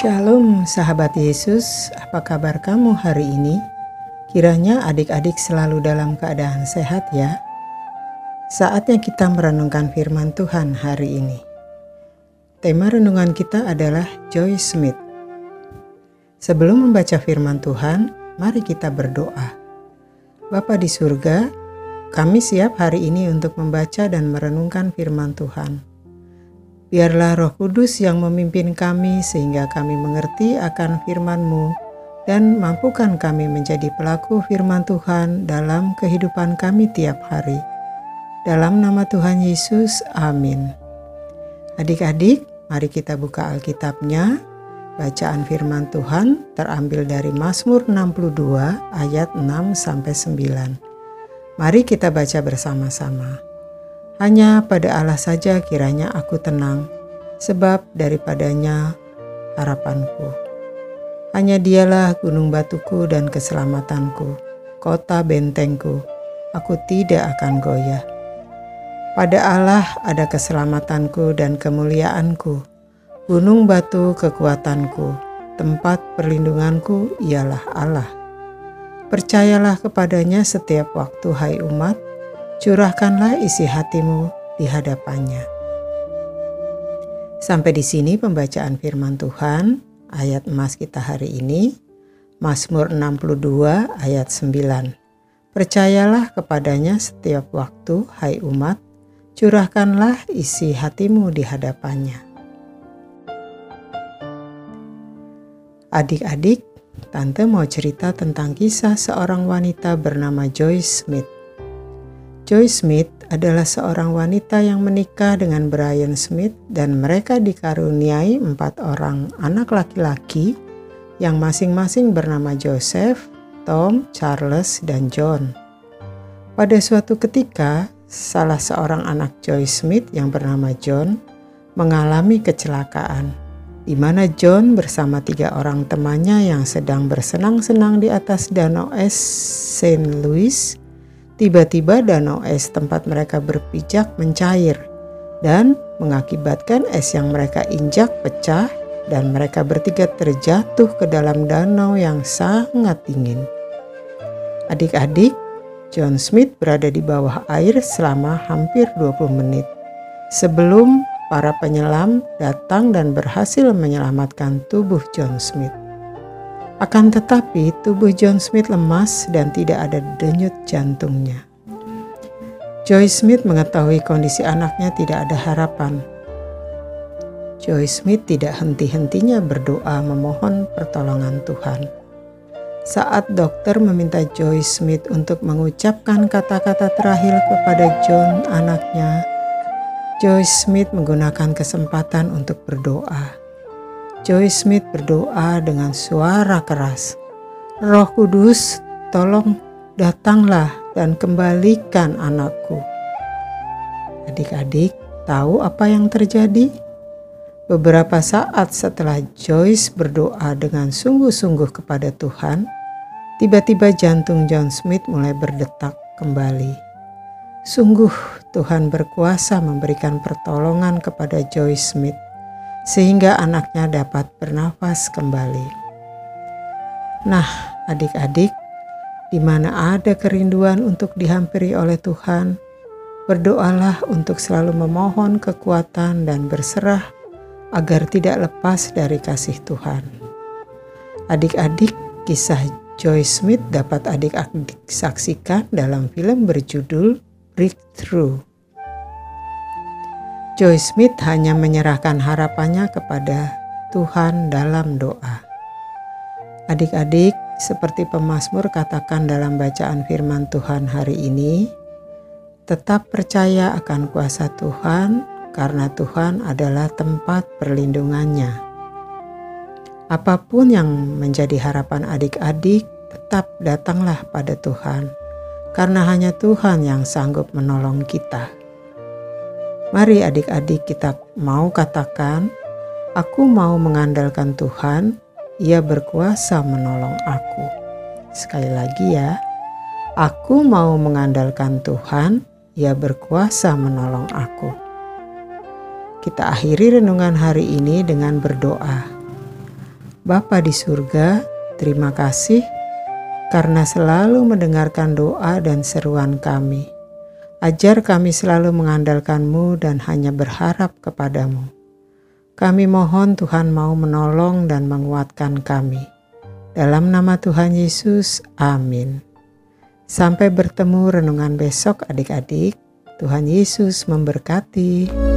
Shalom sahabat Yesus, apa kabar kamu hari ini? Kiranya adik-adik selalu dalam keadaan sehat ya. Saatnya kita merenungkan firman Tuhan hari ini. Tema renungan kita adalah Joy Smith. Sebelum membaca firman Tuhan, mari kita berdoa. Bapa di surga, kami siap hari ini untuk membaca dan merenungkan firman Tuhan. Biarlah roh kudus yang memimpin kami sehingga kami mengerti akan firman-Mu dan mampukan kami menjadi pelaku firman Tuhan dalam kehidupan kami tiap hari. Dalam nama Tuhan Yesus, amin. Adik-adik, mari kita buka Alkitabnya. Bacaan firman Tuhan terambil dari Mazmur 62 ayat 6 sampai 9. Mari kita baca bersama-sama. Hanya pada Allah saja kiranya aku tenang, sebab daripadanya harapanku. Hanya dialah gunung batuku dan keselamatanku, kota bentengku. Aku tidak akan goyah. Pada Allah ada keselamatanku dan kemuliaanku. Gunung batu kekuatanku, tempat perlindunganku ialah Allah. Percayalah kepadanya setiap waktu, hai umat, curahkanlah isi hatimu di hadapannya. Sampai di sini pembacaan firman Tuhan, ayat emas kita hari ini, Mazmur 62 ayat 9. Percayalah kepadanya setiap waktu, hai umat, curahkanlah isi hatimu di hadapannya. Adik-adik, Tante mau cerita tentang kisah seorang wanita bernama Joyce Smith. Joy Smith adalah seorang wanita yang menikah dengan Brian Smith dan mereka dikaruniai empat orang anak laki-laki yang masing-masing bernama Joseph, Tom, Charles, dan John. Pada suatu ketika, salah seorang anak Joy Smith yang bernama John mengalami kecelakaan, di mana John bersama tiga orang temannya yang sedang bersenang-senang di atas danau es St. Louis Tiba-tiba danau es tempat mereka berpijak mencair dan mengakibatkan es yang mereka injak pecah dan mereka bertiga terjatuh ke dalam danau yang sangat dingin. Adik-adik, John Smith berada di bawah air selama hampir 20 menit sebelum para penyelam datang dan berhasil menyelamatkan tubuh John Smith. Akan tetapi, tubuh John Smith lemas dan tidak ada denyut jantungnya. Joy Smith mengetahui kondisi anaknya tidak ada harapan. Joy Smith tidak henti-hentinya berdoa memohon pertolongan Tuhan. Saat dokter meminta Joy Smith untuk mengucapkan kata-kata terakhir kepada John anaknya, Joy Smith menggunakan kesempatan untuk berdoa. Joy Smith berdoa dengan suara keras. Roh Kudus, tolong datanglah dan kembalikan anakku. Adik-adik, tahu apa yang terjadi? Beberapa saat setelah Joyce berdoa dengan sungguh-sungguh kepada Tuhan, tiba-tiba jantung John Smith mulai berdetak kembali. Sungguh Tuhan berkuasa memberikan pertolongan kepada Joyce Smith sehingga anaknya dapat bernafas kembali. Nah, adik-adik, di mana ada kerinduan untuk dihampiri oleh Tuhan, berdoalah untuk selalu memohon kekuatan dan berserah agar tidak lepas dari kasih Tuhan. Adik-adik, kisah Joy Smith dapat adik-adik saksikan dalam film berjudul Breakthrough Joy Smith hanya menyerahkan harapannya kepada Tuhan dalam doa. Adik-adik, seperti pemazmur katakan dalam bacaan firman Tuhan hari ini, tetap percaya akan kuasa Tuhan karena Tuhan adalah tempat perlindungannya. Apa pun yang menjadi harapan adik-adik, tetap datanglah pada Tuhan, karena hanya Tuhan yang sanggup menolong kita. Mari adik-adik kita mau katakan, aku mau mengandalkan Tuhan, ia berkuasa menolong aku. Sekali lagi ya, aku mau mengandalkan Tuhan, ia berkuasa menolong aku. Kita akhiri renungan hari ini dengan berdoa. Bapa di surga, terima kasih karena selalu mendengarkan doa dan seruan kami. Ajar kami selalu mengandalkanmu dan hanya berharap kepadamu. Kami mohon Tuhan mau menolong dan menguatkan kami. Dalam nama Tuhan Yesus, amin. Sampai bertemu renungan besok adik-adik. Tuhan Yesus memberkati.